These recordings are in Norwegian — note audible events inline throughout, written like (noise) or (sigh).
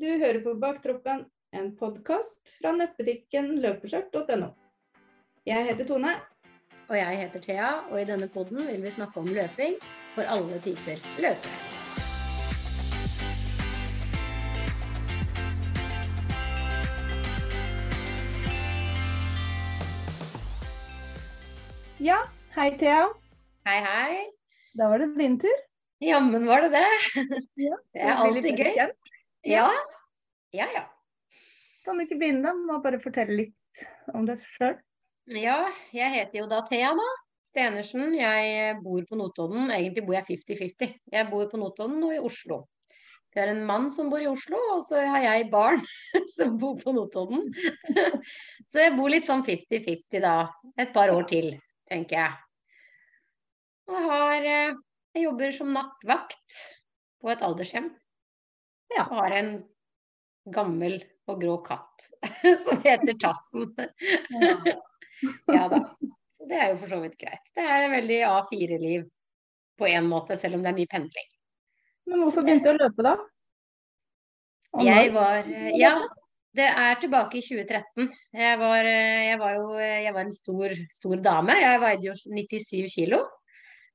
Du hører på Baktroppen, en podkast fra nettbutikken løpeskjørt.no. Jeg heter Tone. Og jeg heter Thea, og i denne podden vil vi snakke om løping for alle typer løpere. Ja, hei Thea. Hei, hei. Da var det din tur. Jammen var det det. Ja, Det er alltid gøy. Ja. Ja, ja. Kan du ikke begynne med å bare fortelle litt om deg sjøl? Ja, jeg heter jo da Thea, da. Stenersen. Jeg bor på Notodden. Egentlig bor jeg 50-50. Jeg bor på Notodden og i Oslo. Vi har en mann som bor i Oslo, og så har jeg barn (laughs) som bor på Notodden. (laughs) Så jeg bor litt sånn 50-50 da. Et par år til, tenker jeg. Og jeg har eh, Jeg jobber som nattvakt på et aldershjem. Ja. Og har en gammel og grå katt (laughs) som heter Tassen. (laughs) Ja da. Så det er jo for så vidt greit. Det er veldig A4-liv på en måte, selv om det er mye pendling. Men hvorfor begynte du å løpe da? Om Jeg var eh, Ja, det er tilbake i 2013. Jeg var, eh, jeg var jo eh, jeg var en stor, stor dame. Jeg veide jo 97 kilo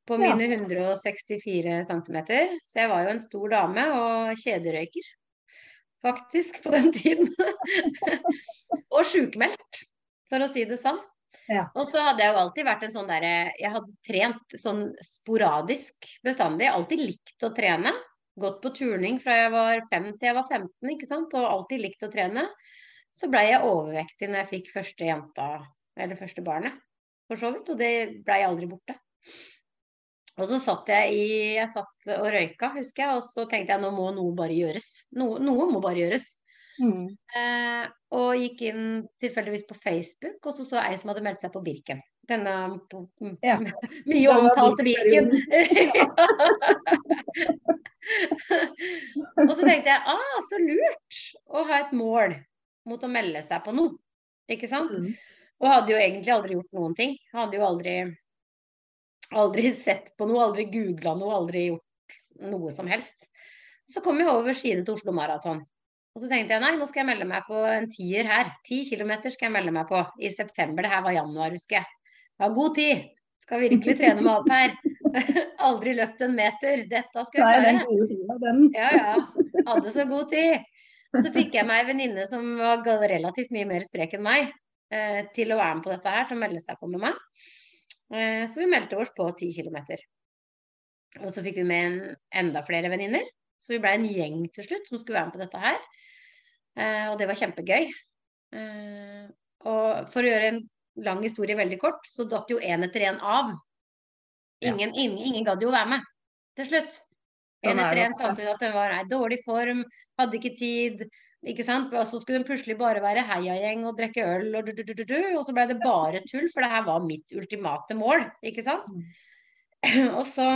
på mine 164 cm. Så jeg var jo en stor dame og kjederøyker. Faktisk, på den tiden. (laughs) og sjukmeldt, for å si det sånn. Ja. Og så hadde jeg jo alltid vært en sånn derre Jeg hadde trent sånn sporadisk bestandig. Alltid likt å trene. Gått på turning fra jeg var 5 til jeg var 15, ikke sant. Og alltid likt å trene. Så blei jeg overvektig når jeg fikk første jenta, eller første barnet, for så vidt. Og det blei aldri borte. Og så satt jeg i Jeg satt og røyka, husker jeg, og så tenkte jeg nå må noe bare gjøres. Noe, noe må bare gjøres. Mm. Eh, og gikk inn tilfeldigvis på Facebook, og så så ei som hadde meldt seg på Birken. Denne på, Ja. (laughs) mye omtalte Birken. (laughs) Og så tenkte jeg ah, så lurt å ha et mål mot å melde seg på noe. Ikke sant? Mm. Og hadde jo egentlig aldri gjort noen ting. Hadde jo aldri, aldri (laughs) sett på noe, aldri googla noe, aldri gjort noe som helst. Så kom jeg over side til Oslo Maraton. Og så tenkte jeg nei, nå skal jeg melde meg på en tier her. Ti kilometer skal jeg melde meg på i september. Det her var januar, husker jeg. Jeg har god tid. Skal virkelig trene meg opp her. (laughs) Aldri løpt en meter. Dette skal jeg den klare. gode tida, den. Ja, ja. Hadde så god tid. Så fikk jeg meg en venninne som var relativt mye mer sprek enn meg, eh, til å være med på dette her, til å melde seg på med meg. Eh, så vi meldte oss på 10 km. Og så fikk vi med en, enda flere venninner. Så vi blei en gjeng til slutt som skulle være med på dette her. Eh, og det var kjempegøy. Eh, og for å gjøre en lang historie veldig kort, så datt jo én etter én av. Ja. Ingen, ingen, ingen gadd jo være med til slutt. Én er etter én fant ut at hun var i dårlig form, hadde ikke tid. Ikke sant? Og så skulle den plutselig bare være heiagjeng og drikke øl, og, du, du, du, og så ble det bare tull, for det her var mitt ultimate mål. Ikke sant? (clears throat) Og så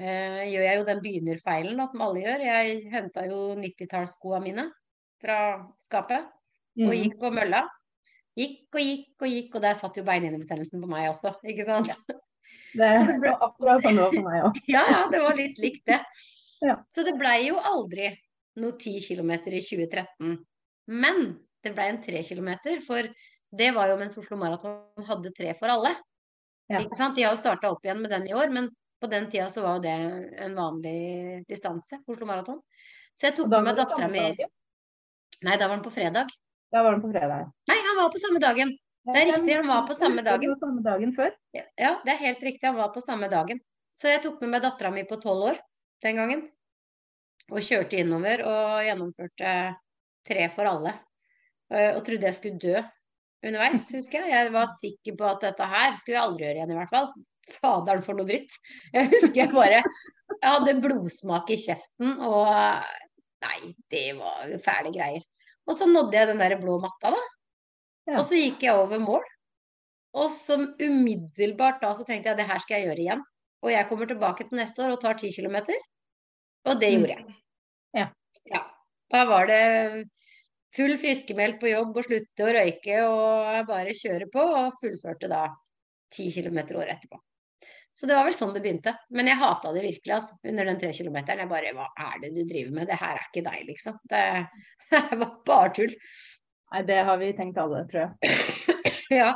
øh, gjør jeg jo den begynnerfeilen da, som alle gjør. Jeg henta jo 90-tallsskoa mine fra skapet og Mm. gikk på mølla. Gikk og gikk og gikk, og der satt jo beinhinnebetennelsen på meg også, ikke sant? (laughs) Det Så det ble- var akkurat sånn det var for meg òg. (laughs) Ja, ja, det var litt likt det. Ja. Så det blei jo aldri noe 10 km i 2013. Men det ble en 3 km, for det var jo mens Oslo Maraton hadde tre for alle. Ja. Ikke sant? De har jo starta opp igjen med den i år, men på den tida så var jo det en vanlig distanse for Oslo Maraton. Så jeg tok med meg dattera mi? Nei, da var den på fredag. Da var den på fredag. Nei, han var på samme dagen. Det er riktig, han var på samme dagen. samme dagen før. Ja, Ja, det er helt riktig. Han var på samme dagen. Så jeg tok med meg dattera mi på tolv år den gangen. Og kjørte innover og gjennomførte tre for alle. Eh, Og trodde jeg skulle dø underveis, (laughs) husker jeg. Jeg var sikker på at dette her skulle jeg aldri gjøre igjen, i hvert fall. Faderen for noe dritt. Jeg husker jeg bare Jeg hadde blodsmak i kjeften og Nei, det var jo fæle greier. Og så nådde jeg den der blå matta, da. Ja. Og så gikk jeg over mål. Og så umiddelbart da så tenkte jeg det her skal jeg gjøre igjen. Og jeg kommer tilbake til neste år og tar 10 km. Og det Mm. gjorde jeg. Ja. ja. Da var det full friskemeldt på jobb og slutte å røyke og bare kjøre på, og fullførte da ti km året etterpå. Så det var vel sånn det begynte. Men jeg hata det virkelig, altså. Under den tre kilometeren. Jeg bare Hva er det du driver med? Det her er ikke deg, liksom. Det, (laughs) det var bare tull. Nei, det har vi tenkt alle, tror jeg. (coughs) ja.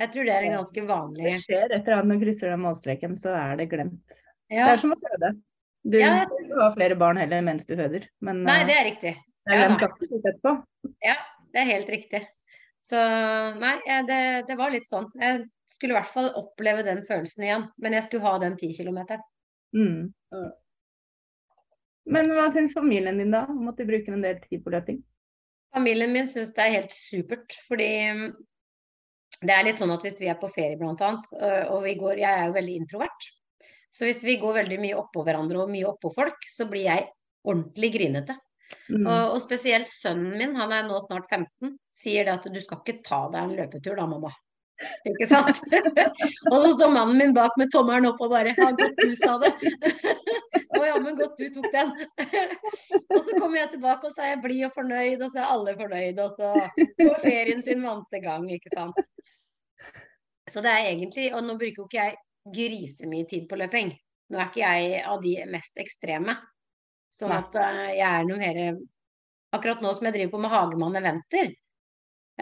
Jeg tror det er en ganske vanlig Det skjer etter at man krysser den målstreken, så er det glemt. ja. Det er som å føde. Du Ja. skal ikke ha flere barn heller mens du føder, men Nei, eh, det er riktig. det er ja. Ja, det er helt riktig. Så nei, jeg- det, det var litt sånn. Jeg skulle i hvert fall oppleve den følelsen igjen. Men jeg skulle ha den ti kilometeren. Mm. Men hva syns familien din da? om at du bruker en del tid på løping? Familien min syns det er helt supert, fordi mm, det er litt sånn at hvis vi er på ferie blant annet, og vi går Jeg er jo veldig introvert. Så hvis vi går veldig mye oppå hverandre og mye oppå folk, så blir jeg ordentlig grinete. Mm. Og, og spesielt sønnen min, han er nå snart 15, sier det at du skal ikke ta deg en løpetur da, mamma. Ikke sant? (laughs) og så står mannen min bak med tommelen opp og bare Ja, godt du sa det. (laughs) Å ja, men godt du tok den. (laughs) og så kommer jeg tilbake, og så er jeg blid og fornøyd, og så er alle fornøyd, og så går ferien sin vante gang, ikke sant. Så det er egentlig Og nå bruker jo ikke jeg grisemye tid på løping. Nå er ikke jeg av de mest ekstreme. Sånn at eh, jeg er noe mer Akkurat nå som jeg driver på med Hagemann Eventer,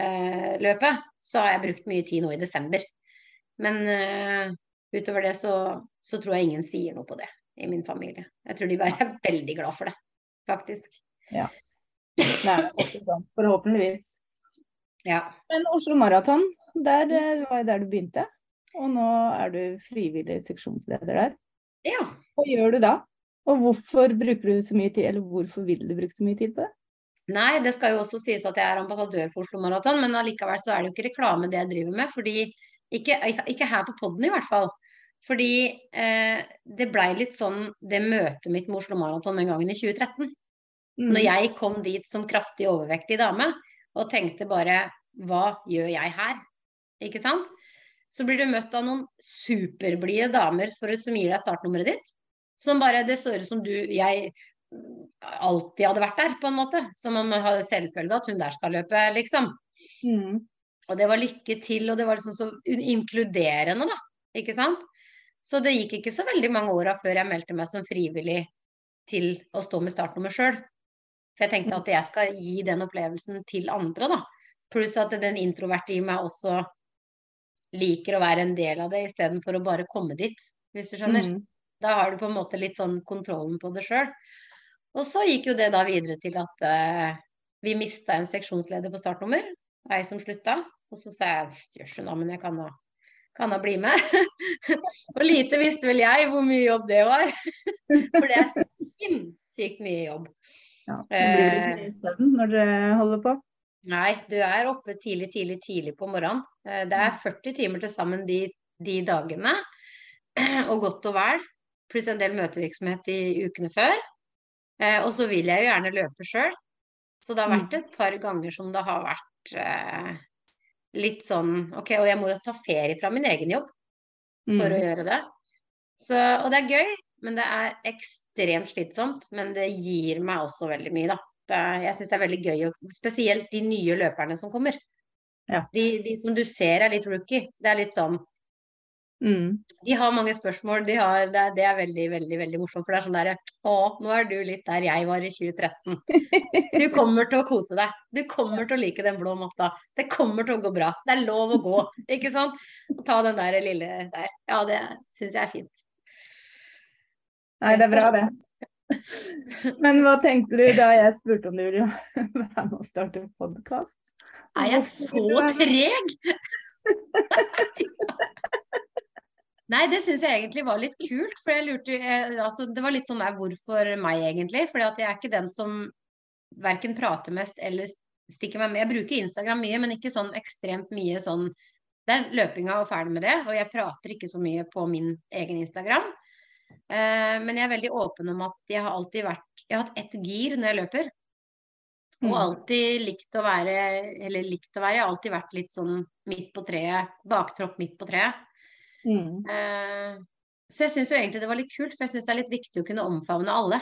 eh, løpet, så har jeg brukt mye tid nå i desember. Men uh, utover det så, så tror jeg ingen sier noe på det i min familie. Jeg tror de bare er veldig glad for det, faktisk. Det er ofte sånn, forhåpentligvis. Ja. Men Oslo Maraton, der var jo der du begynte. Og nå er du frivillig seksjonsleder der. ja. Hva gjør du da? Og hvorfor bruker du så mye tid, eller hvorfor vil du bruke så mye tid på det? Nei, det skal jo også sies at jeg er ambassadør for Oslo Maraton, men allikevel så er det jo ikke reklame det jeg driver med. fordi Ikke, ikke her på podden i hvert fall. Fordi eh, det blei litt sånn det møtet mitt med Oslo Maraton den gangen i 2013. Mm. Når jeg kom dit som kraftig overvektig dame og tenkte bare hva gjør jeg her? Ikke sant? Så blir du møtt av noen superblide damer for, som gir deg startnummeret ditt. Som bare Det ser ut som du Jeg alltid hadde vært der, på en måte. Som om jeg hadde selvfølge at hun der skal løpe, liksom. Mm. Og det var lykke til, og det var liksom så inkluderende, da. Ikke sant? Så det gikk ikke så veldig mange åra før jeg meldte meg som frivillig til å stå med startnummer sjøl. For jeg tenkte at jeg skal gi den opplevelsen til andre, da. Pluss at den introverte i meg også liker å være en del av det, istedenfor å bare komme dit, hvis du skjønner. Mm. Da har du på en måte litt sånn kontrollen på det sjøl. Og så gikk jo det da videre til at uh, vi mista en seksjonsleder på startnummer, ei som slutta. Og så sa jeg jøss, men jeg kan da, kan da bli med. (laughs) og lite visste vel jeg hvor mye jobb det var. (laughs) For det er sinnssykt mye jobb. Ja. Det blir litt Eh. mye søvn når dere holder på. Nei, du er oppe tidlig, tidlig, tidlig på morgenen. Eh, Det er 40 timer til sammen de, de dagene, (clears throat) og godt og vel. Pluss en del møtevirksomhet i ukene før. Eh, og så vil jeg jo gjerne løpe sjøl. Så det har vært et par ganger som det har vært eh, litt sånn OK, og jeg må jo ta ferie fra min egen jobb for å Mm. gjøre det. Så, og det er gøy, men det er ekstremt slitsomt. Men det gir meg også veldig mye, da. Jeg syns det er veldig gøy, spesielt de nye løperne som kommer. Ja. De, de som du ser er litt rookie. Det er litt sånn Mm. De har mange spørsmål. De har, det, er, det er veldig, veldig veldig morsomt. For det er sånn derre Å, nå er du litt der jeg var i 2013. (laughs) Du kommer til å kose deg. Du kommer til å like den blå matta. Det kommer til å gå bra. Det er lov å gå, ikke sant? Og ta den der lille der. Ja, det syns jeg er fint. Nei, det er bra, det. Men hva tenkte du da jeg spurte om du ville være med og starte podkast? Er jeg så treg? Nei, det syns jeg egentlig var litt kult. For jeg lurte eh, altså, Det var litt sånn der hvorfor meg, egentlig. For jeg er ikke den som verken prater mest eller stikker meg med. Jeg bruker Instagram mye, men ikke sånn ekstremt mye sånn Det er løpinga og ferdig med det. Og jeg prater ikke så mye på min egen Instagram. Eh, men jeg er veldig åpen om at jeg har alltid vært Jeg har hatt ett gir når jeg løper. Og Mm. alltid likt å være Eller likt å være, jeg har alltid vært litt sånn midt på treet. Baktropp midt på treet. Mm. Eh, så jeg syns jo egentlig det var litt kult, for jeg syns det er litt viktig å kunne omfavne alle.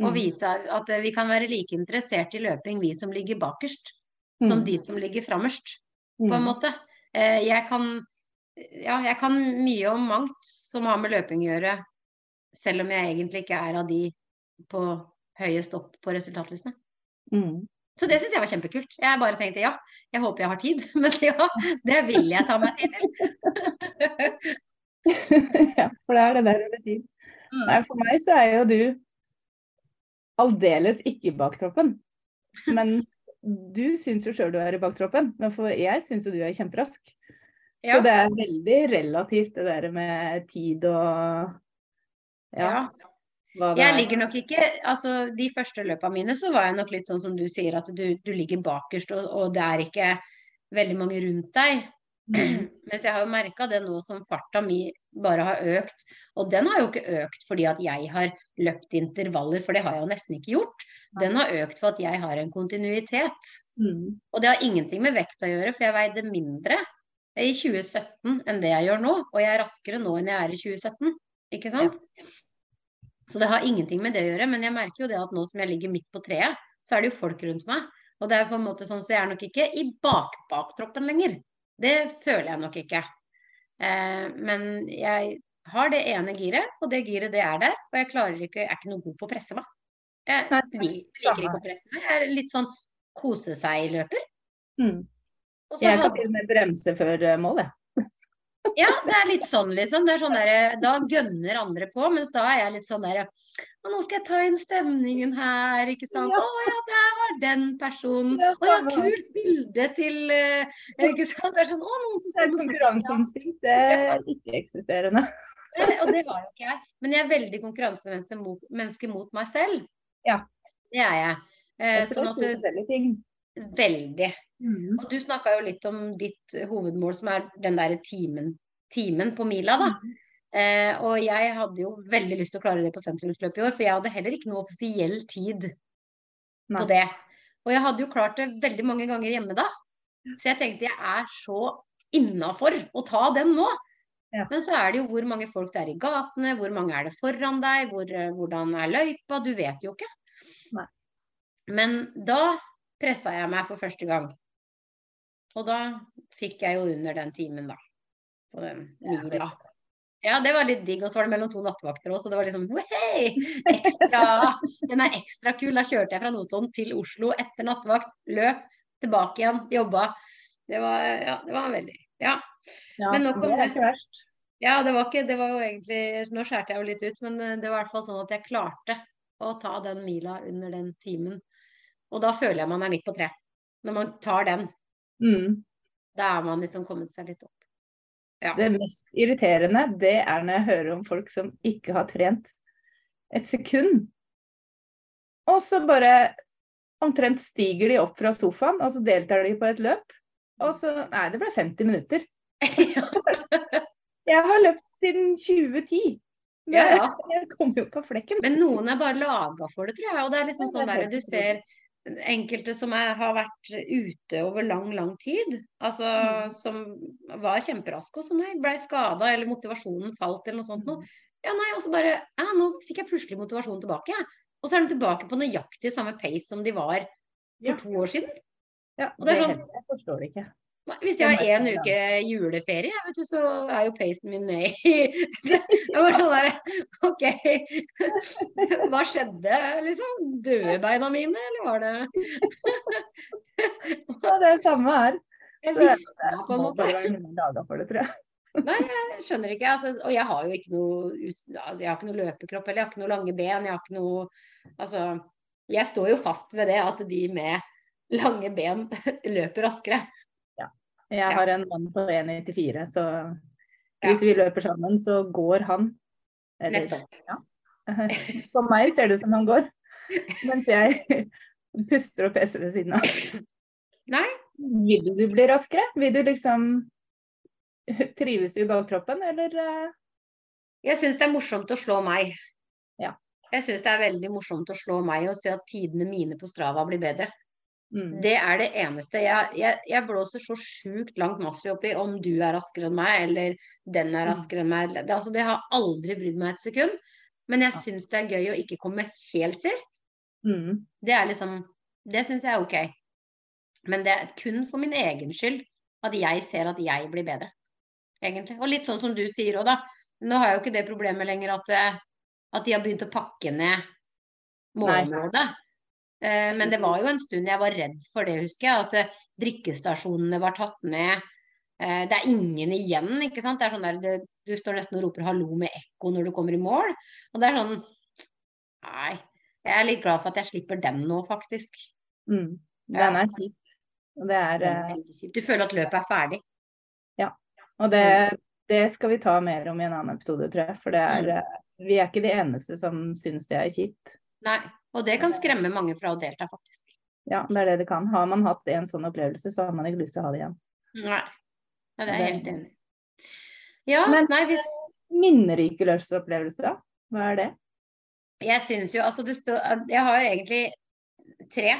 Og Mm. vise at eh, vi kan være like interessert i løping, vi som ligger bakerst, som Mm. de som ligger framerst, på en Mm. måte. Jeg kan Ja, jeg kan mye om mangt som har med løping å gjøre, selv om jeg egentlig ikke er av de på høyest opp på resultatlistene. Mm. Så det syns jeg var kjempekult. Jeg bare tenkte ja, jeg håper jeg har tid. (laughs) Men ja, det vil jeg ta meg tid til. (laughs) ja, for det er det der over tid. Mm. Nei, for meg så er jo du aldeles ikke i baktroppen. Men du syns jo sjøl du er i baktroppen, men for jeg syns jo du er kjemperask. Ja. Så det er veldig relativt det der med tid og ja, Ja. Jeg er. ligger nok ikke Altså, de første løpa mine så var jeg nok litt sånn som du sier, at du, du ligger bakerst, og, og det er ikke veldig mange rundt deg. Mm. (clears throat) Mens jeg har jo merka det nå som farta mi bare har økt. Og den har jo ikke økt fordi at jeg har løpt intervaller, for det har jeg jo nesten ikke gjort. Den har økt for at jeg har en kontinuitet. Mm. Og det har ingenting med vekt å gjøre, for jeg veide mindre i 2017 enn det jeg gjør nå. Og jeg er raskere nå enn jeg er i 2017, ikke sant? Så det har ingenting med det å gjøre. Men jeg merker jo det at nå som jeg ligger midt på treet, så er det jo folk rundt meg. Og det er på en måte sånn så jeg er nok ikke i bak-baktroppen lenger. Det føler jeg nok ikke. Eh, men jeg har det ene giret, og det giret det er der. Og jeg klarer ikke, jeg er ikke noe god på å presse meg. Jeg liker ikke å presse meg. Jeg er litt sånn kose seg-løper. Mm. Jeg kan til og med bremse før eh, mål, jeg. Ja, det er litt sånn, liksom. Det sånn der, da gønner andre på, mens da er jeg litt sånn der Å, nå skal jeg ta inn stemningen her, ikke sant. Ja. Å ja, der var den personen. Ja, Å ja, kult bilde til eh, Ikke sant. Det er sånn Å, noen som med konkurranseinstinkt, det er ikke-eksisterende. Og det var jo ikke jeg. Men jeg er veldig konkurransemenneske mot, mot meg selv. Ja. Det er jeg. Eh, sånn det at ting. Veldig. Mm. Og du snakka jo litt om ditt hovedmål, som er den derre timen, timen på mila, da. Eh, og jeg hadde jo veldig lyst til å klare det på sentrumsløpet i år, for jeg hadde heller ikke noe offisiell tid Nei. på det. Og jeg hadde jo klart det veldig mange ganger hjemme da. Så jeg tenkte jeg er så innafor å ta den nå. Ja. Men så er det jo hvor mange folk det er i gatene, hvor mange er det foran deg, hvor, eh, hvordan er løypa, du vet jo ikke. Nei. Men da pressa jeg meg for første gang. Og da fikk jeg jo under den timen, da. På den mila. Ja, det var litt digg. Og så var det mellom to nattevakter òg, så det var liksom wahey! Ekstra, (laughs) den er ekstra kul. Da kjørte jeg fra Notodden til Oslo etter nattevakt. Løp tilbake igjen, jobba. Det var, ja, det var veldig Ja. Ja, Men nok om det det. ikke verst. Ja, det var ikke Det var jo egentlig Nå skjærte jeg jo litt ut, men eh, det var i hvert fall sånn at jeg klarte å ta den mila under den timen. Og da føler jeg man er midt på tre. Når man tar den, Mm. da er man liksom kommet seg litt opp. Ja. Det mest irriterende, det er når jeg hører om folk som ikke har trent et sekund. Og så bare omtrent stiger de opp fra sofaen, og så deltar de på et løp. Og så Nei, det ble 50 minutter. (laughs) Jeg har løpt siden 2010. Men Ja, ja. jeg kommer jo på flekken. Men noen er bare laga for det, tror jeg. Og det er liksom sånn der du ser enkelte som er, har vært ute over lang, lang tid. Altså Mm. som var kjemperaske, og sånn, blei skada, eller motivasjonen falt, eller noe sånt noe. Ja, nei, og så bare Ja, nå fikk jeg plutselig motivasjonen tilbake, jeg. Og så er de tilbake på nøyaktig samme pace som de var for Ja. to år siden. Ja, Og det er sånn- jeg forstår det ikke. Hvis jeg har Det én uke juleferie, vet du, så er jo pacen min ned i (laughs) OK, hva skjedde, liksom? Døde beina mine, eller var det (laughs) Ja, det er samme her. Jeg visste visste på en måte. bare være noen dager for det, tror jeg. Nei, jeg skjønner ikke. Altså, og jeg har jo ikke noe altså, Jeg har ikke noe løpekropp, eller jeg har ikke noe lange ben. Jeg har ikke noe Altså, jeg står jo fast ved det at de med lange ben (laughs) løper raskere. Jeg har en mann på 1,94, så Ja. hvis vi løper sammen, så går han. Eller, Nettopp. (laughs) For meg ser det ut som han går, mens jeg (laughs) puster og peser ved siden av. Nei, Vil du bli raskere? Vil du liksom (laughs) Trives du i baktroppen, eller? eh? Jeg syns det er morsomt å slå meg. Ja. Jeg syns det er veldig morsomt å slå meg og se at tidene mine på Strava blir bedre. Mm. Det er det eneste. Jeg, jeg, jeg blåser så sjukt langt masse oppi om du er raskere enn meg, eller den er Mm. raskere enn meg. Det, altså, det har aldri brydd meg et sekund. Men jeg syns det er gøy å ikke komme helt sist. Mm. Det er liksom Det syns jeg er ok. Men det er kun for min egen skyld at jeg ser at jeg blir bedre. egentlig. Og litt sånn som du sier òg, da. Nå har jeg jo ikke det problemet lenger at, eh, at de har begynt å pakke ned målområdet. Eh, men det var jo en stund jeg var redd for det, husker jeg. At eh, drikkestasjonene var tatt ned. Eh, det er ingen igjen, ikke sant. Det er sånn der, det, du står nesten og roper 'hallo' med ekko når du kommer i mål. Og det er sånn Nei. Jeg er litt glad for at jeg slipper den nå, faktisk. Mm. Den er kjip. Det er, er. Du føler at løpet er ferdig. Ja. og det, det skal vi ta mer om i en annen episode, tror jeg. For det er, Mm. vi er ikke de eneste som syns det er kjipt. Nei. Og det kan skremme mange fra å delta, faktisk. Ja, det er det det kan. Har man hatt en sånn opplevelse, så har man ikke lyst til å ha det igjen. Nei. Ja, det er jeg helt enig i. Ja, Men- nei, hvis Minnerike lørdagsopplevelser, da? Hva er det? Jeg syns jo Altså, det står Jeg har egentlig tre.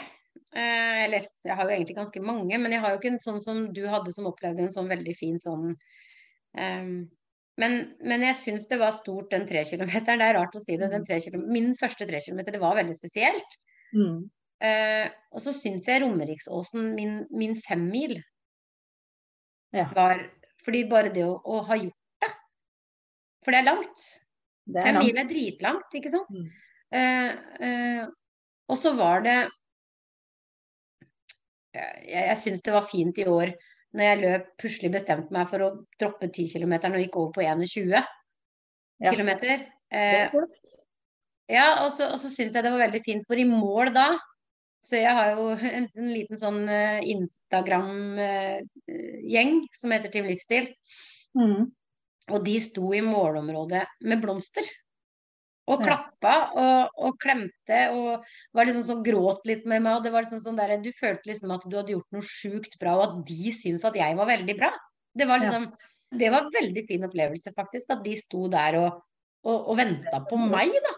Eh, eller jeg har jo egentlig ganske mange, men jeg har jo ikke en sånn som du hadde som opplevde en sånn veldig fin sånn ehm, men, men jeg syns det var stort den tre kilometeren. Det er rart å si det. Den tre min første tre kilometer, det var veldig spesielt. Mm. Uh, og så syns jeg Romeriksåsen, min, min femmil, Ja. var Fordi bare det å, å ha gjort det For det er langt. Det er Fem mil er dritlangt, ikke sant? Mm. Uh, uh, og så var det Jeg, jeg syns det var fint i år når jeg løp plutselig bestemte meg for å droppe 10 km og gikk over på 21 Ja. km. Eh, ja, og så, og så syns jeg det var veldig fint, for i mål da Så jeg har jo (laughs) en, en liten sånn eh, Instagram-gjeng som heter Team Livsstil. Mm. Og de sto i målområdet med blomster. Og klappa og, og klemte og var liksom sånn gråt litt med meg. Og det var liksom sånn der, du følte liksom at du hadde gjort noe sjukt bra, og at de syntes at jeg var veldig bra. Det var Ja. liksom Det var en veldig fin opplevelse, faktisk. At de sto der og, og, og venta på meg, da.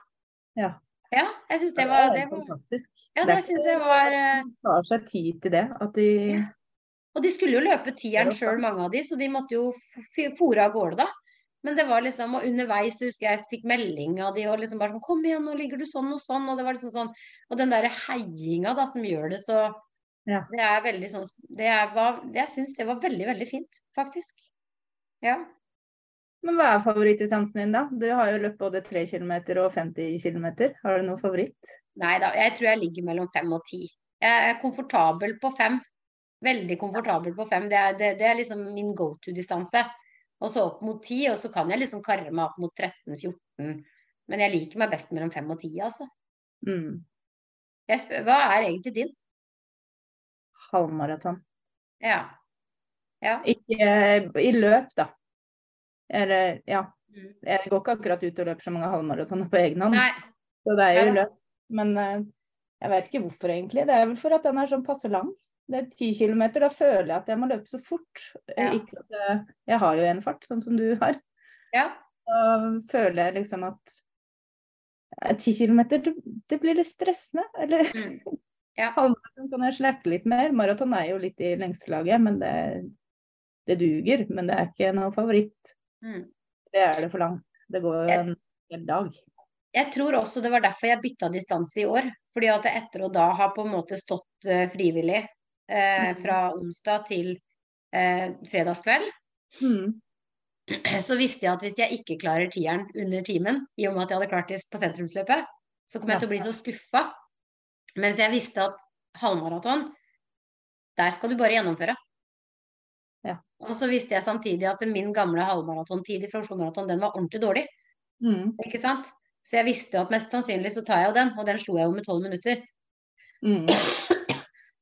Ja. Ja, jeg syns det var, det var fantastisk. Ja, Det det syns jeg var eh, tar seg tid til det. At de Og de skulle jo løpe tieren sjøl, mange av de, så de måtte jo fòre av gårde, da. Men det var liksom, og underveis så husker jeg jeg fikk melding av de, og liksom bare sånn 'Kom igjen, nå ligger du sånn og sånn', og det var liksom sånn Og den derre heiinga, da, som gjør det så Ja. Det er veldig sånn Det er, var, Jeg syns det var veldig, veldig fint, faktisk. Ja. Men hva er favorittdistansen din, da? Du har jo løpt både 3 km og 50 km. Har du noe favoritt? Nei da, jeg tror jeg ligger mellom 5 og 10. Jeg er komfortabel på 5. Veldig komfortabel på 5. Det er, det, det er liksom min go to-distanse. Og så opp mot 10, og så kan jeg liksom karre meg opp mot 13-14. Men jeg liker meg best mellom 5 og 10, altså. Mm. Spør, hva er egentlig din? Halvmaraton. Ja. Ja. Ikke eh, i løp, da. Eller, ja. Mm. Jeg går ikke akkurat ut og løper så mange halvmaratoner på egen hånd. Nei. Så det er jo løp. Men eh, jeg vet ikke hvorfor egentlig. Det er vel for at den er sånn passe lang. Det er ti kilometer, da føler jeg at jeg må løpe så fort. Eh, Ja. Ikke at jeg, jeg har jo en fart, sånn som du har. Ja. Da føler jeg liksom at eh, ti kilometer, det, blir litt stressende. Eller Mm. (laughs) Ja. halvmaraton kan jeg slakke litt mer. Maraton er jo litt i lengselaget, men det, det duger. Men det er ikke noe favoritt. Mm. Det er det for langt. Det går jo en hel dag. Jeg tror også det var derfor jeg bytta distanse i år. Fordi at etter å da ha på en måte stått eh, frivillig eh, Mhm. fra onsdag til eh, fredagskveld, Mm. (clears throat) så visste jeg at hvis jeg ikke klarer tieren under timen, i og med at jeg hadde klart det på sentrumsløpet, så kom jeg til å bli så skuffa. Mens jeg visste at halvmaraton, der skal du bare gjennomføre. Ja. Og så visste jeg samtidig at min gamle halvmaratontid i Oslo den var ordentlig dårlig. Mm. Ikke sant? Så jeg visste at mest sannsynlig så tar jeg jo den, og den slo jeg jo med tolv minutter. Mm. (clears throat)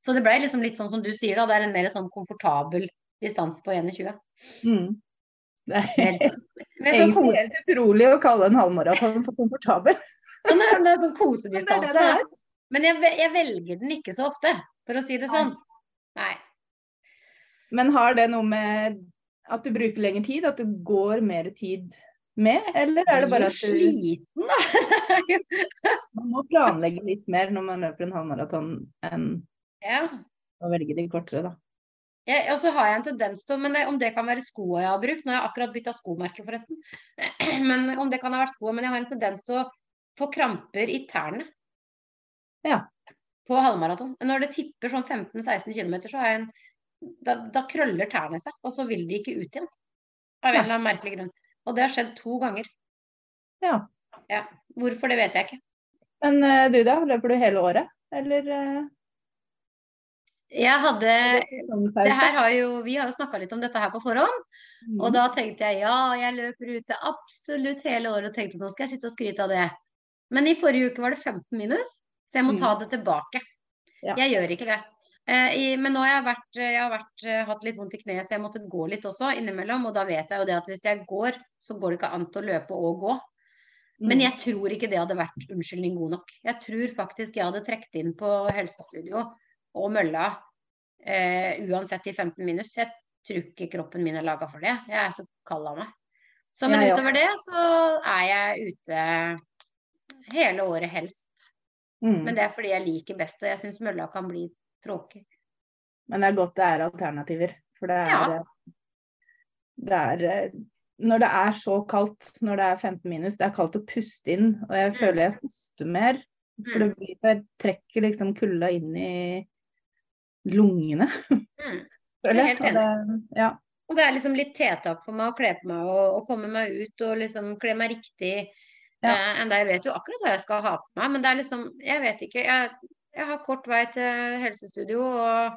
Så det ble liksom litt sånn som du sier, da. Det er en mer sånn komfortabel distanse på 21. Mm. Det er (laughs) Det er liksom- egentlig helt utrolig å kalle en halvmaraton for komfortabel. (laughs) det er, det er sånn kosedistanse. det er det. Men jeg, jeg velger den ikke så ofte, for å si det sånn. Nei. Men har det noe med at du bruker lengre tid, at det går mer tid med? Eller er det bare at du... du, blir sliten, da. (laughs) man må planlegge litt mer når man løper en halvmaraton enn ja. Og velge de kortere, da? Ja, og så har jeg en tendens til, men det, om det kan være skoa jeg har brukt Nå har jeg akkurat bytta skomerke, forresten. (clears throat) Men om det kan ha vært skoa, men jeg har en tendens til å få kramper i tærne. Ja. På halvmaraton. Når det tipper sånn 15-16 km, så har jeg en da, da krøller tærne seg, og så vil de ikke ut igjen. Av en eller annen merkelig grunn. Og det har skjedd to ganger. Ja. Ja. Hvorfor, det vet jeg ikke. Men eh, du da, løper du hele året? Eller eh, Jeg hadde det det her har jo, Vi har jo snakka litt om dette her på forhånd. Mm. Og da tenkte jeg ja, jeg løper ute absolutt hele året og tenkte nå skal jeg sitte og skryte av det. Men i forrige uke var det 15 minus, så jeg må ta det tilbake. Ja. Jeg gjør ikke det. Eh, i, men nå har jeg, vært, jeg har vært, eh, hatt litt vondt i kneet, så jeg måtte gå litt også innimellom. Og da vet jeg jo det at hvis jeg går, så går det ikke an til å løpe og gå. Men Mm. jeg tror ikke det hadde vært unnskyldning god nok. Jeg tror faktisk jeg hadde trukket inn på helsestudio og mølla eh, uansett i 15 minus. Jeg tror ikke kroppen min er laga for det. Jeg er så kald av meg. Så, men Ja, ja. utover det så er jeg ute hele året helst. Mm. Men det er fordi jeg liker best, og jeg syns mølla kan bli tråkig. Men det er godt det er alternativer. For det er, Ja. det er eh, Når det er så kaldt, når det er 15 minus, det er kaldt å puste inn, og jeg føler jeg puster mer. For Mm. det blir, jeg trekker liksom kulda inn i lungene. Mm. (laughs) føler er helt Og det- Ja. Og det er liksom litt tiltak for meg å kle på meg og, og komme meg ut og liksom kle meg riktig. Ja. Eh, enda jeg vet jo akkurat hva jeg skal ha på meg, men det er liksom Jeg vet ikke. Jeg, jeg har kort vei til helsestudio, og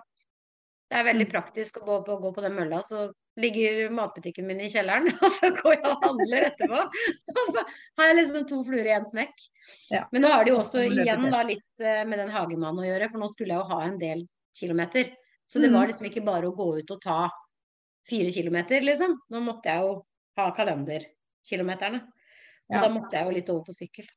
det er veldig Mm. praktisk å gå på, gå på den mølla. Så ligger matbutikken min i kjelleren, (laughs) og så går jeg og handler etterpå. (laughs) Og så har jeg liksom to fluer i én smekk. Ja. Men nå har det jo også igjen da litt eh, med den hagemannen å gjøre, for nå skulle jeg jo ha en del kilometer. Så det Mm. var liksom ikke bare å gå ut og ta fire kilometer, liksom. Nå måtte jeg jo ha kalenderkilometerne. Og Ja. da måtte jeg jo litt over på sykkel,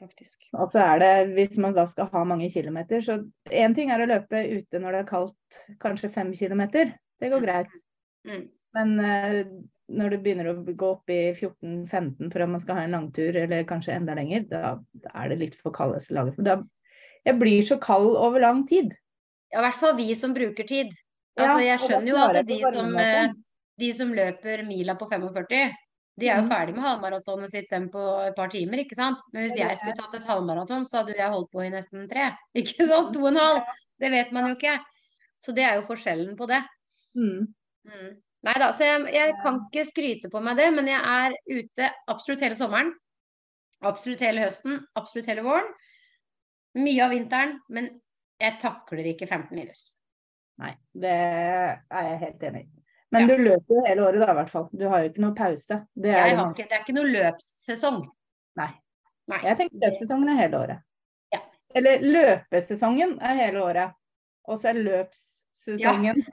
faktisk. Og så er det, hvis man da skal ha mange kilometer, så én ting er å løpe ute når det er kaldt, kanskje fem kilometer. Det går greit. Mm. Men uh, når du begynner å gå opp i 14-15 for at man skal ha en langtur, eller kanskje enda lenger, da, er det litt for kaldeste laget. For da, jeg blir så kald over lang tid. Ja, i hvert fall vi som bruker tid. Altså, jeg skjønner jo at de som, eh, de som løper mila på 45, de er jo Mhm. ferdig med halvmaratonet sitt dem på et par timer, ikke sant. Men hvis jeg skulle tatt et halvmaraton, så hadde jeg holdt på i nesten tre. (laughs) Ikke sant? To og en halv. Det vet man jo ikke. Så det er jo forskjellen på det. Mm. Mm. Nei da, så jeg, jeg kan ikke skryte på meg det, men jeg er ute absolutt hele sommeren. Absolutt hele høsten, absolutt hele våren. Mye av vinteren, men jeg takler ikke 15 minus. Nei, det er jeg helt enig i. Men Ja. du løper jo hele året da, i hvert fall. Du har jo ikke noe pause. Det er jo har ikke, det er ikke noe løpssesong. Nei. Nei. Jeg tenker løpssesongen er hele året. Ja. Eller løpesesongen er hele året. Og så er løpssesongen (laughs)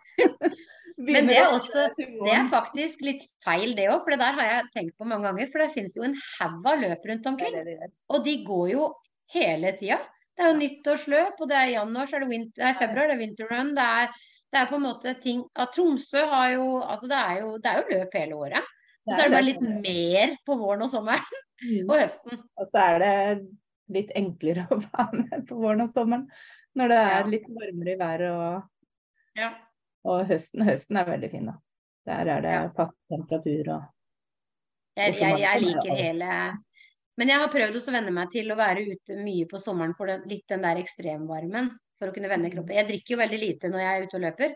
Men det er også Det er faktisk litt feil, det òg, for det der har jeg tenkt på mange ganger. For det finnes jo en haug av løp rundt omkring, og de går jo hele tida. Det er jo nyttårsløp, og det er i januar, så er det winter, er februar, det er winterrun. Det er, det er på en måte ting at Tromsø har jo Altså, det er jo, det er jo løp hele året. Og så er det bare litt mer på våren og sommeren Mm. og høsten. Og så er det litt enklere å (laughs) være med på våren og sommeren. Når det er litt varmere i været og, Ja. og høsten. Høsten er veldig fin, da. Der er det Ja. passe temperatur og Jeg, jeg, jeg liker hele Men jeg har prøvd å venne meg til å være ute mye på sommeren for den, litt den der ekstremvarmen. For å kunne vende kroppen. Jeg drikker jo veldig lite når jeg er ute og løper.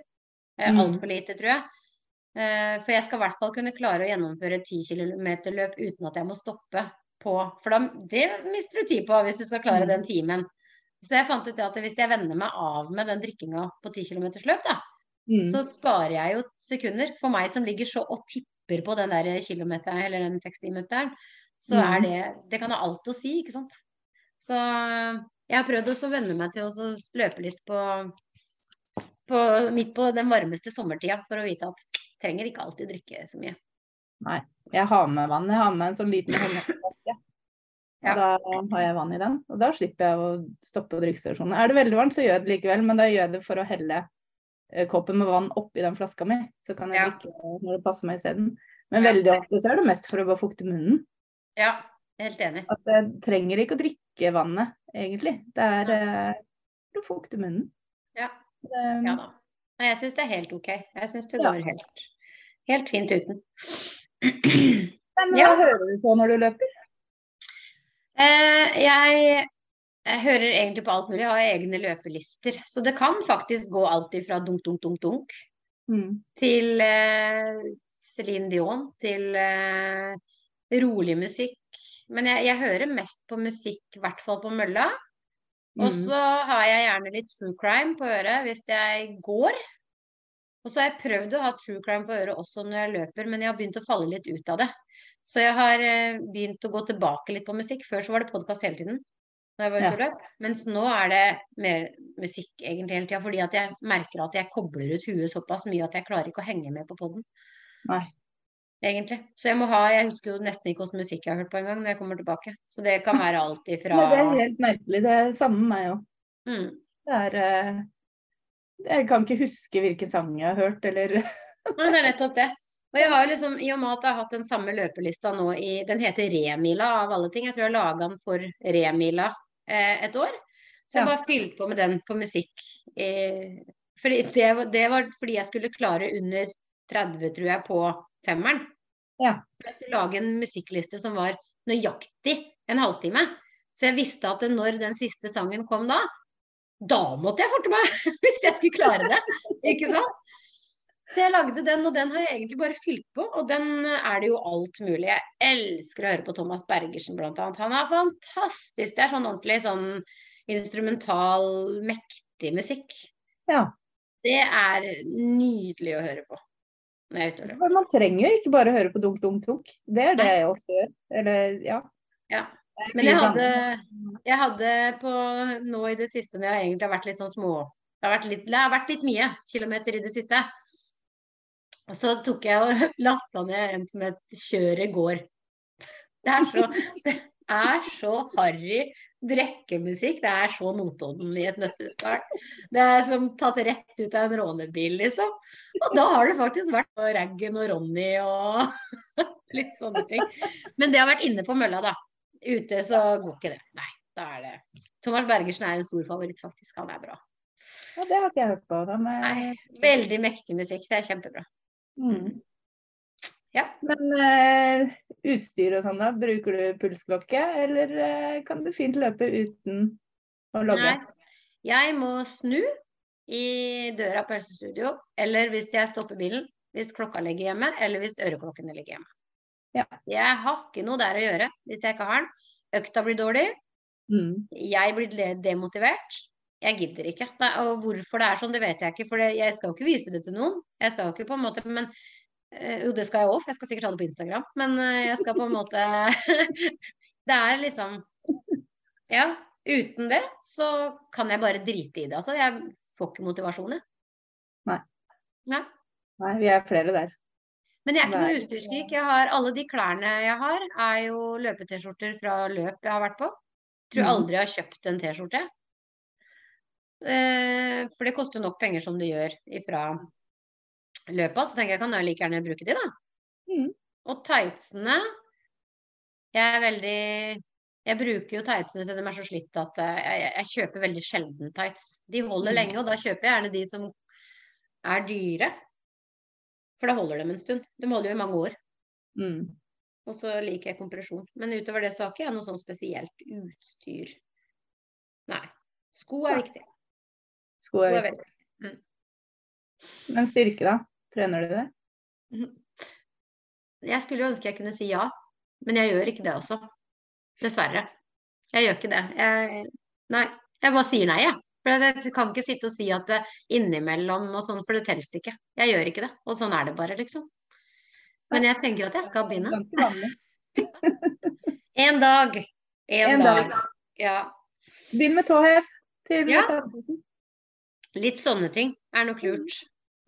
Eh, Mm. Altfor lite, tror jeg. Eh, For jeg skal i hvert fall kunne klare å gjennomføre 10 km løp uten at jeg må stoppe på For da, det mister du tid på hvis du skal klare Mm. den timen. Så jeg fant ut at hvis jeg venner meg av med den drikkinga på 10 km løp, da, Mm. så sparer jeg jo sekunder. For meg som ligger så og tipper på den der kilometeren, eller den 60-meteren, så Mm. er det Det kan ha alt å si, ikke sant. Så jeg har prøvd også å venne meg til å løpe litt på, på midt på den varmeste sommertida, for å vite at trenger ikke alltid drikke så mye. Nei. Jeg har med vann. Jeg har med en sånn liten håndflaske. Ja. Da har jeg vann i den, og da slipper jeg å stoppe på drikkestasjonen. Er det veldig varmt, så gjør jeg det likevel, men da gjør jeg det for å helle eh, koppen med vann oppi den flaska mi. Så kan jeg Ja. drikke når det passer meg isteden. Men veldig ofte så er det mest for å bare fukte munnen. Ja, helt enig. At jeg trenger ikke å drikke vannet, egentlig. Det er for å fukte munnen. Ja. Um, Ja da. Nei, jeg syns det er helt ok. Jeg syns det Ja. går helt, helt fint uten. Men (clears throat) hva Ja. hører du på når du løper? Eh, jeg, jeg hører egentlig på alt mulig. Jeg har egne løpelister. Så det kan faktisk gå alt ifra dunk, dunk, dunk, dunk Mm. til eh, Céline Dion til eh, rolig musikk. Men jeg, jeg, hører mest på musikk, i hvert fall på mølla. Og mm. så har jeg gjerne litt true crime på øret hvis jeg går. Og så har jeg prøvd å ha true crime på øret også når jeg løper, men jeg har begynt å falle litt ut av det. Så jeg har eh, begynt å gå tilbake litt på musikk. Før så var det podkast hele tiden når jeg var ute og løp. Mens nå er det mer musikk egentlig hele tida, fordi at jeg merker at jeg kobler ut huet såpass mye at jeg klarer ikke å henge med på poden. Egentlig. Så jeg må ha Jeg husker jo nesten ikke hvilken musikk jeg har hørt på engang når jeg kommer tilbake. Så det kan være alt (laughs) ifra Det er helt merkelig. Det er samme med meg òg. Mm. Det er uh... Jeg kan ikke huske hvilken sang jeg har hørt, eller (laughs) Nei, det er nettopp det. Og jeg har jo liksom, I og med at jeg har hatt den samme løpelista nå i Den heter Remila av alle ting. Jeg tror jeg laga den for Remila eh, et år. Så jeg ja. bare fylte på med den på musikk. Eh, fordi det, det, var fordi jeg skulle klare under 30, tror jeg, på femmeren. Ja. Jeg skulle lage en musikkliste som var nøyaktig en halvtime. Så jeg visste at når den siste sangen kom da, da måtte jeg forte meg! (laughs) Hvis jeg skulle klare det. Ikke sant? Så jeg lagde den, og den har jeg egentlig bare fylt på. Og den er det jo alt mulig. Jeg elsker å høre på Thomas Bergersen, blant annet. Han er fantastisk. Det er sånn ordentlig sånn instrumental, mektig musikk. Ja. Det er nydelig å høre på. Jeg er ute. Man trenger jo ikke bare høre på dunk, dunk, dunk. Det er det jeg ofte gjør. Eller, ja. ja. Men jeg hadde, jeg hadde på nå i det siste, når jeg egentlig har vært litt sånn små det har, litt, det har vært litt mye kilometer i det siste. Så tok jeg og (laughs) lasta ned en som het Kjøret går. Det er så, (laughs) det er så harry drekkemusikk. Det er så Notodden i et nøtteskall. Det er som tatt rett ut av en rånebil, liksom. Og da har det faktisk vært Raggen og Ronny og (laughs) litt sånne ting. Men det har vært inne på mølla, da. Ute så går ikke det. Nei, da er det Thomas Bergersen er en stor favoritt, faktisk. Han er bra. Ja, det har ikke jeg hørt på. Er... Nei, veldig mektig musikk. Det er kjempebra. Mm. Ja. Men uh, utstyr og sånn, da? Bruker du pulsklokke, eller uh, kan du fint løpe uten å logge? Nei, jeg må snu i døra på helsestudio, eller hvis jeg stopper bilen, hvis klokka ligger hjemme, eller hvis øreklokkene ligger hjemme. Ja. Jeg har ikke noe der å gjøre hvis jeg ikke har den. Økta blir dårlig. Mm. Jeg blir demotivert. Jeg gidder ikke. Og hvorfor det er sånn, det vet jeg ikke. For jeg skal jo ikke vise det til noen. Jeg skal jo ikke på en måte Men jo, det skal jeg òg, for jeg skal sikkert ha det på Instagram. Men øh, jeg skal på en måte (laughs) Det er liksom Ja. Uten det så kan jeg bare drite i det. Altså, jeg får ikke motivasjon, jeg. Nei. Nei. Nei, vi er flere der. Men jeg er ikke noe utstyrsgeek. Alle de klærne jeg har, er jo løpe-T-skjorter fra løp jeg har vært på. Tror mm. aldri jeg har kjøpt en T-skjorte. Eh, for det koster nok penger som det gjør ifra løpet. Så tenker jeg kan jeg like gjerne bruke de, da. Mm. Og tightsene Jeg er veldig Jeg bruker jo tightsene til de er så slitt at eh, jeg, jeg, jeg, kjøper veldig sjelden tights. De holder mm. lenge, og da kjøper jeg gjerne de som er dyre. For da holder de en stund. De holder jo i mange år. Mm. Og så liker jeg kompresjon. Men utover det så har ikke jeg noe sånn spesielt utstyr. Nei. Sko er viktig. Sko er viktig. Mm. Men styrke, da? Trener du det? Mhm. Jeg skulle jo ønske jeg kunne si ja, men jeg gjør ikke det også. Dessverre. Jeg gjør ikke det. Jeg, nei, jeg bare sier nei, jeg. For jeg kan ikke sitte og si at det innimellom og sånn, for det teller ikke. Jeg gjør ikke det. Og sånn er det bare, liksom. Men jeg tenker at jeg skal begynne. (laughs) en dag. En, en dag. dag. Ja. Begynn med tåhev ja. Litt sånne ting er nok lurt.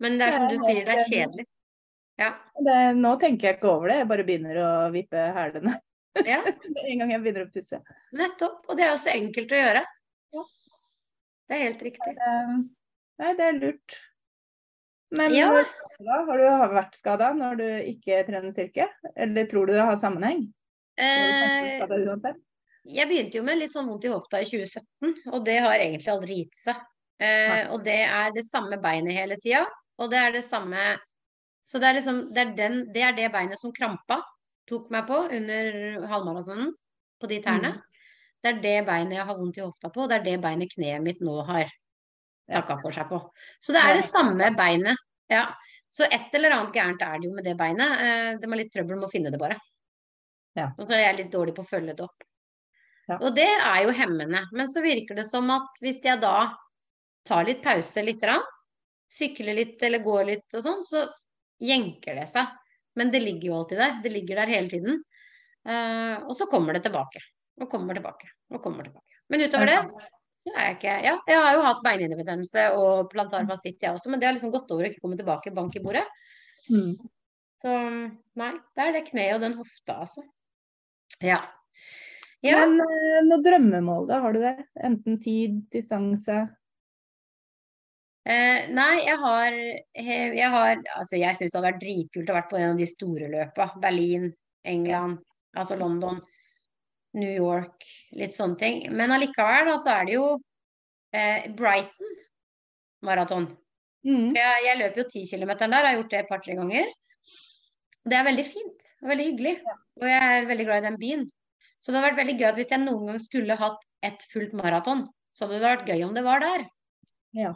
Men det er som du sier, det er kjedelig. Ja. Det, nå tenker jeg ikke over det, jeg bare begynner å vippe hælene. Ja. (laughs) en gang jeg begynner å pusse. Nettopp. Og det er også enkelt å gjøre. Ja. Det er helt riktig. Nei, det er lurt. Men ja. har du vært skada når du ikke trener styrke? Eller tror du det har sammenheng? Eh, jeg begynte jo med litt sånn vondt i hofta i 2017, og det har egentlig aldri gitt seg. Eh, og det er det samme beinet hele tida. Og det er det samme Så det er liksom det er, den, det, er det beinet som krampa tok meg på under halvmaratonen, på de tærne. Mm. Det er det beinet jeg har vondt i hofta på, og det er det beinet kneet mitt nå har takka for seg på. Så det er det samme beinet. Ja. Så et eller annet gærent er det jo med det beinet. det de har litt trøbbel med å finne det, bare. Ja. Og så er jeg litt dårlig på å følge det opp. Ja. Og det er jo hemmende. Men så virker det som at hvis jeg da tar litt pause litt, rann, sykler litt eller går litt og sånn, så jenker det seg. Men det ligger jo alltid der. Det ligger der hele tiden. Uh, og så kommer det tilbake. Og kommer tilbake. Og kommer tilbake. Men utover det så er jeg ikke Ja, jeg har jo hatt beinhinnebetennelse og plantar fasitt, jeg også, men det har liksom gått over og ikke kommet tilbake, bank i bordet. Mm. Så nei, det er det kneet og den hofta, altså. Ja. Ja. Men eh, noe drømmemål, da? Har du det? Enten tid, distanse? Eh, nei, jeg har, jeg har Altså, jeg syns det hadde vært dritkult å vært på en av de store løpa. Berlin, England, altså London, New York, litt sånne ting. Men allikevel, da, så er det jo eh, Brighton maraton. Mm. Jeg, jeg løper jo 10 km der, jeg har gjort det et par-tre ganger. Det er veldig fint og veldig hyggelig. Og jeg er veldig glad i den byen. Så det hadde vært veldig gøy at hvis jeg noen gang skulle hatt et fullt maraton, så hadde det vært gøy om det var der. Ja.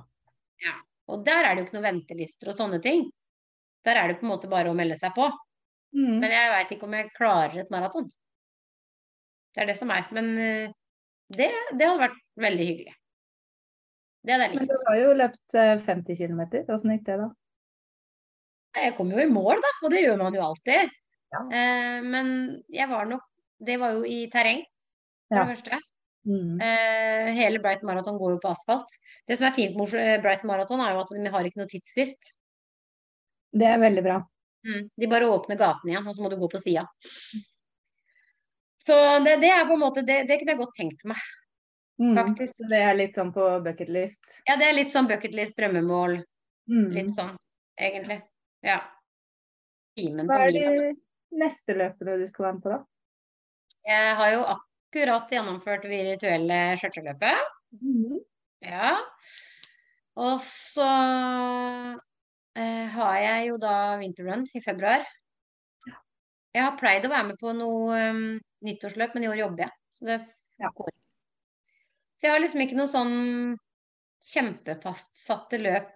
Og der er det jo ikke noen ventelister og sånne ting. Der er det på en måte bare å melde seg på. Mm. Men jeg veit ikke om jeg klarer et maraton. Det er det som er. Men eh, det, det hadde vært veldig hyggelig. Det hadde jeg Men du har jo løpt eh, 50 km. Åssen gikk det, da? Jeg kom jo i mål, da, og det gjør man jo alltid. Ja. Eh, men jeg var nok Det var jo i terreng, for Ja. det første. Mm. Eh, hele Brighton Marathon går jo på asfalt. Det som er fint med eh, Brighton Marathon, er jo at de har ikke noe tidsfrist. Det er veldig bra. Mm. De bare åpner gaten igjen, og så må du gå på sida. Så det, det er på en måte det, det kunne jeg godt tenkt meg, Mm. faktisk. Mm. det er litt sånn på bucket list. Ja, det er litt sånn bucketlist, drømmemål, Mm. litt sånn, egentlig. Ja. Hva er de neste løpene du skal være med på, da? Jeg har jo akkurat gjennomført virtuelle skjørteløpet. Mm. Ja. Og så eh, har jeg jo da vinterrun i februar. Jeg har pleid å være med på noe um, nyttårsløp, men i år jobber jeg. Så det går ikke. Så jeg har liksom ikke noe sånn kjempefastsatte løp.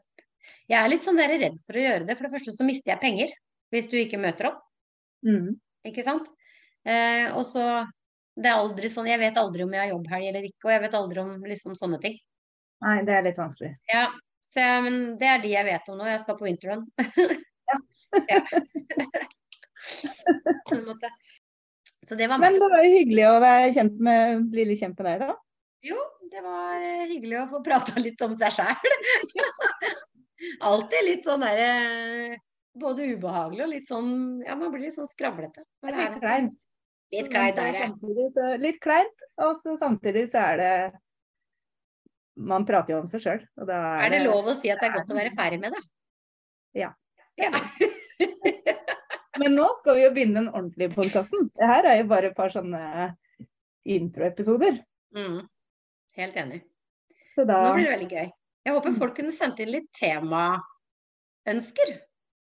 Jeg er litt sånn der redd for å gjøre det. For det første så mister jeg penger hvis du ikke møter opp. Mm. Ikke sant? Eh, og så det er aldri sånn, Jeg vet aldri om jeg har jobbhelg eller ikke, og jeg vet aldri om liksom sånne ting. Nei, det er litt vanskelig. Ja, så men det er de jeg vet om nå. Jeg skal på winterrun. Ja. (laughs) ja. Så det var Men det var hyggelig å være kjent med, bli litt kjent med deg, da. Jo, det var eh, hyggelig å få prata litt om seg sjæl. (laughs) Alltid litt sånn derre Både ubehagelig og litt sånn Ja, man blir litt sånn skravlete. Det er litt kleint. Litt kleint er det. Så- Litt kleint, og så samtidig så er det Man prater jo om seg sjøl, Er, Er det lov å si at det er godt å være ferdig med det? Ja. ja. (laughs) Men nå skal vi jo begynne den ordentlige podkasten. Det her er jo bare et par sånne introepisoder. Mm. Helt enig. Så Så nå blir det veldig gøy. Jeg håper folk kunne sendt inn litt temaønsker.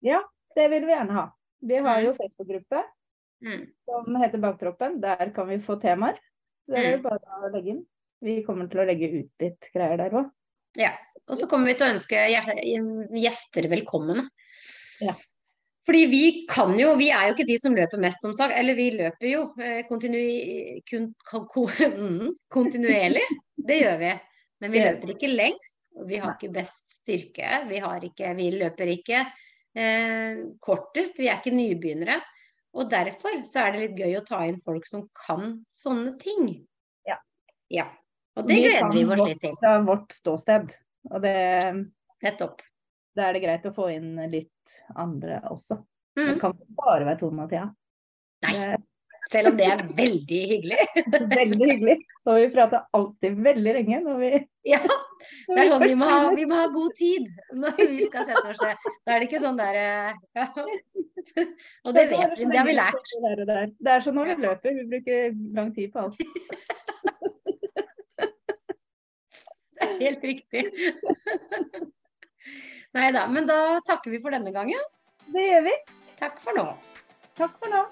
Ja, det vil vi gjerne ha. Vi har jo Facebook-gruppe Mm. som heter Baktroppen. Der kan vi få temaer. Det er Mm. bare å legge inn. Vi kommer til å legge ut litt greier der òg. Ja. Og så kommer vi til å ønske gjester velkomne. Ja. Fordi vi kan jo, vi er jo ikke de som løper mest, som sagt. Eller vi løper jo kontinu kontinui, kun, ko, ko, (laughs) mm, kontinuerlig. Det gjør vi. Men vi løper ikke lengst. Vi har ikke best styrke. Vi, har ikke, vi løper ikke eh, kortest. Vi er ikke nybegynnere. Og derfor så er det litt gøy å ta inn folk som kan sånne ting. Ja. Ja. Og det gleder vi oss litt til. Fra vårt ståsted. Og det, Nettopp. da er det greit å få inn litt andre også. Det Mm. kan ikke bare være Tone og Thea. Nei. Det Selv om det er veldig hyggelig. (laughs) veldig hyggelig. Og vi prater alltid veldig lenge når vi Ja, (laughs) det er sånn, vi må, ha, vi må ha god tid når vi skal sette oss ned. Da er det ikke sånn der ja. (laughs) Og det vet vi, det har vi lært. Det er sånn når vi løper, vi bruker lang tid på alt. Det er helt riktig. Nei da, men da takker vi for denne gangen. Det gjør vi. Takk for nå. Takk for nå.